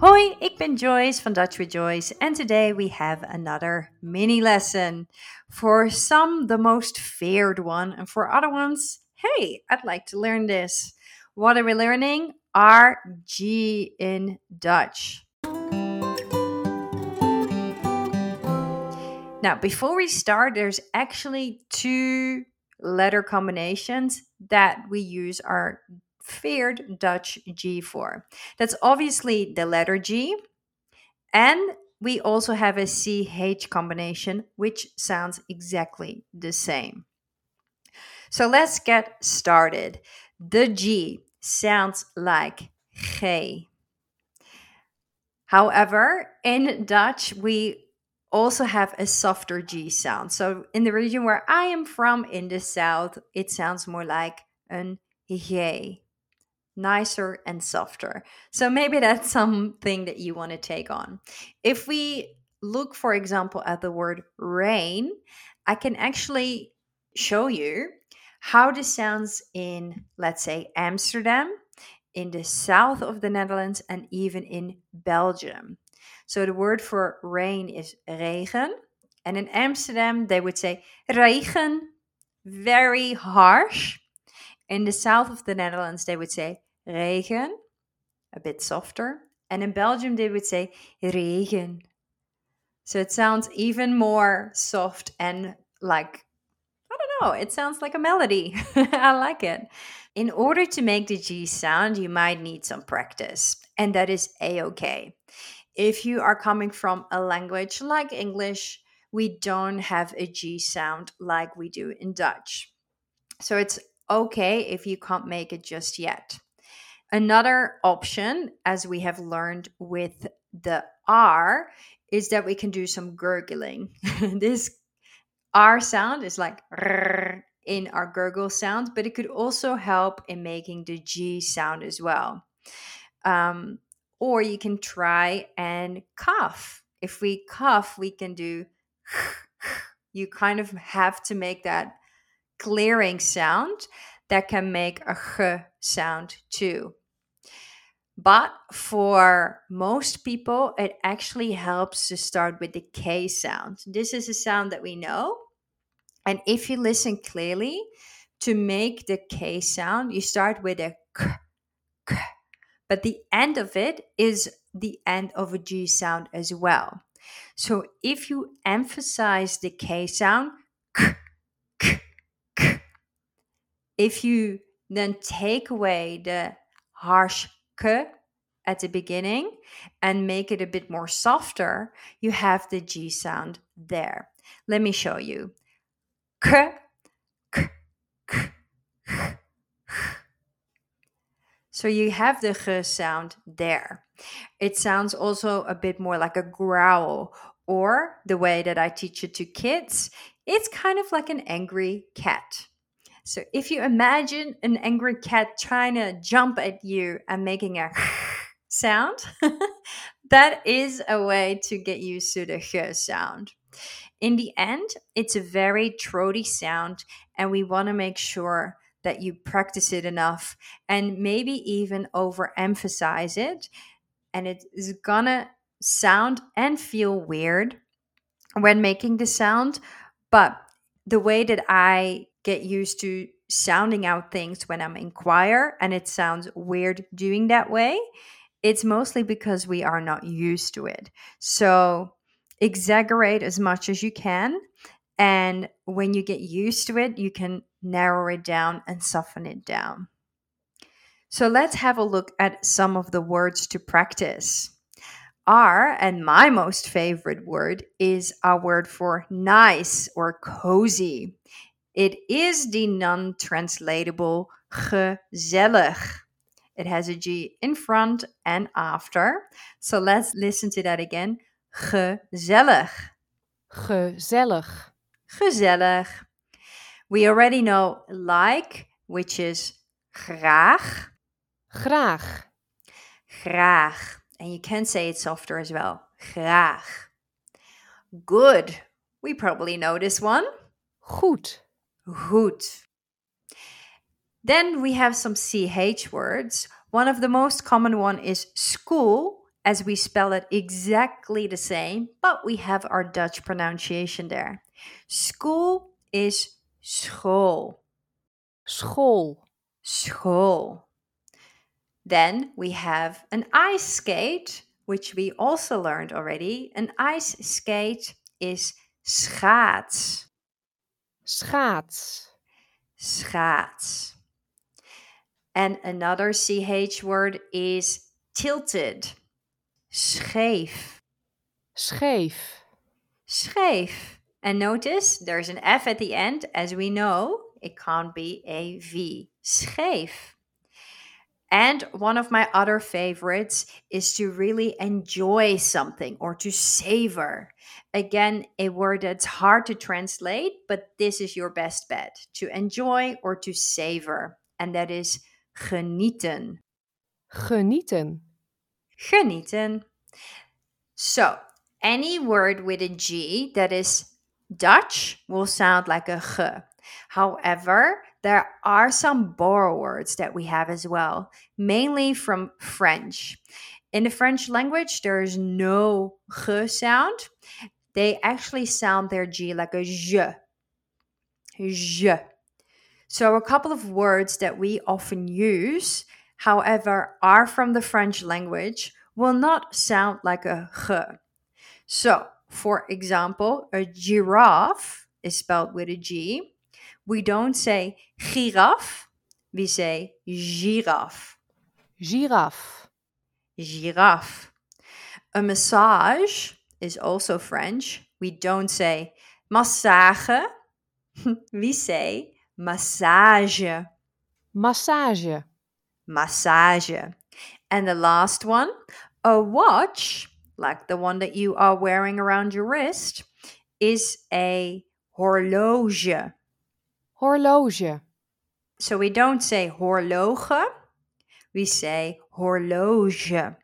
Hoi, ik ben Joyce van Dutch with Joyce, and today we have another mini lesson. For some, the most feared one, and for other ones, hey, I'd like to learn this. What are we learning? RG in Dutch. Now, before we start, there's actually two letter combinations that we use our feared Dutch G4. That's obviously the letter G, and we also have a CH combination, which sounds exactly the same. So let's get started. The G sounds like G. However, in Dutch, we also have a softer G sound. So in the region where I am from in the south, it sounds more like an G nicer and softer. So maybe that's something that you want to take on. If we look, for example, at the word rain, I can actually show you how this sounds in, let's say, Amsterdam, in the south of the Netherlands, and even in Belgium. So the word for rain is regen. And in Amsterdam, they would say regen, very harsh. In the south of the Netherlands, they would say regen, a bit softer. And in Belgium, they would say regen. So it sounds even more soft and like, I don't know, it sounds like a melody. I like it. In order to make the G sound, you might need some practice, and that is a okay. If you are coming from a language like English, we don't have a G sound like we do in Dutch. So it's okay if you can't make it just yet. Another option, as we have learned with the R, is that we can do some gurgling. this R sound is like in our gurgle sound, but it could also help in making the G sound as well. Um, or you can try and cough. If we cough, we can do, you kind of have to make that clearing sound that can make a sound too. But for most people, it actually helps to start with the K sound. This is a sound that we know. And if you listen clearly, to make the K sound, you start with a K, K. But the end of it is the end of a G sound as well. So if you emphasize the K sound, K, K, K. if you then take away the harsh at the beginning and make it a bit more softer, you have the G sound there. Let me show you. K, k, k, k. So you have the g sound there. It sounds also a bit more like a growl, or the way that I teach it to kids, it's kind of like an angry cat. So if you imagine an angry cat trying to jump at you and making a sound, that is a way to get used to the h sound. In the end, it's a very throaty sound, and we want to make sure that you practice it enough and maybe even overemphasize it. And it is gonna sound and feel weird when making the sound, but the way that I get used to sounding out things when I'm in choir and it sounds weird doing that way, it's mostly because we are not used to it. So exaggerate as much as you can. And when you get used to it, you can narrow it down and soften it down. So let's have a look at some of the words to practice. R, and my most favorite word, is our word for nice or cozy. It is the non translatable gezellig. It has a G in front and after. So let's listen to that again. Gezellig. Gezellig. Gezellig. We already know like, which is graag. Graag. Graag. And you can say it softer as well. Graag. Good. We probably know this one. Goed. Goed. Then we have some CH words. One of the most common one is school as we spell it exactly the same, but we have our Dutch pronunciation there. School is school. School. School. Then we have an ice skate, which we also learned already. An ice skate is schaats. Schaats. Schaats. And another CH word is tilted. Scheef. Scheef. Scheef. And notice there's an F at the end. As we know, it can't be a V. Scheef. And one of my other favorites is to really enjoy something or to savor. Again, a word that's hard to translate, but this is your best bet to enjoy or to savor. And that is genieten. Genieten. Genieten. So, any word with a G that is Dutch will sound like a G. However, there are some borrow words that we have as well, mainly from French. In the French language, there is no G sound. They actually sound their G like a je. Je. So, a couple of words that we often use, however, are from the French language, will not sound like a G. So, for example, a giraffe is spelled with a G. We don't say giraffe, we say giraffe. Giraffe. Giraffe. A massage is also French. We don't say massage, we say massage. Massage. Massage. And the last one, a watch, like the one that you are wearing around your wrist, is a horloge. Horloge. So we don't say horloge, we say horloge.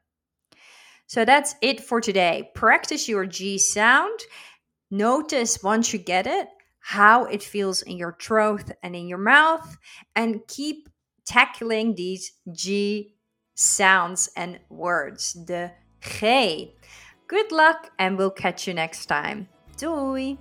So that's it for today. Practice your G sound. Notice once you get it how it feels in your throat and in your mouth, and keep tackling these G sounds and words. The G. Good luck, and we'll catch you next time. Doei!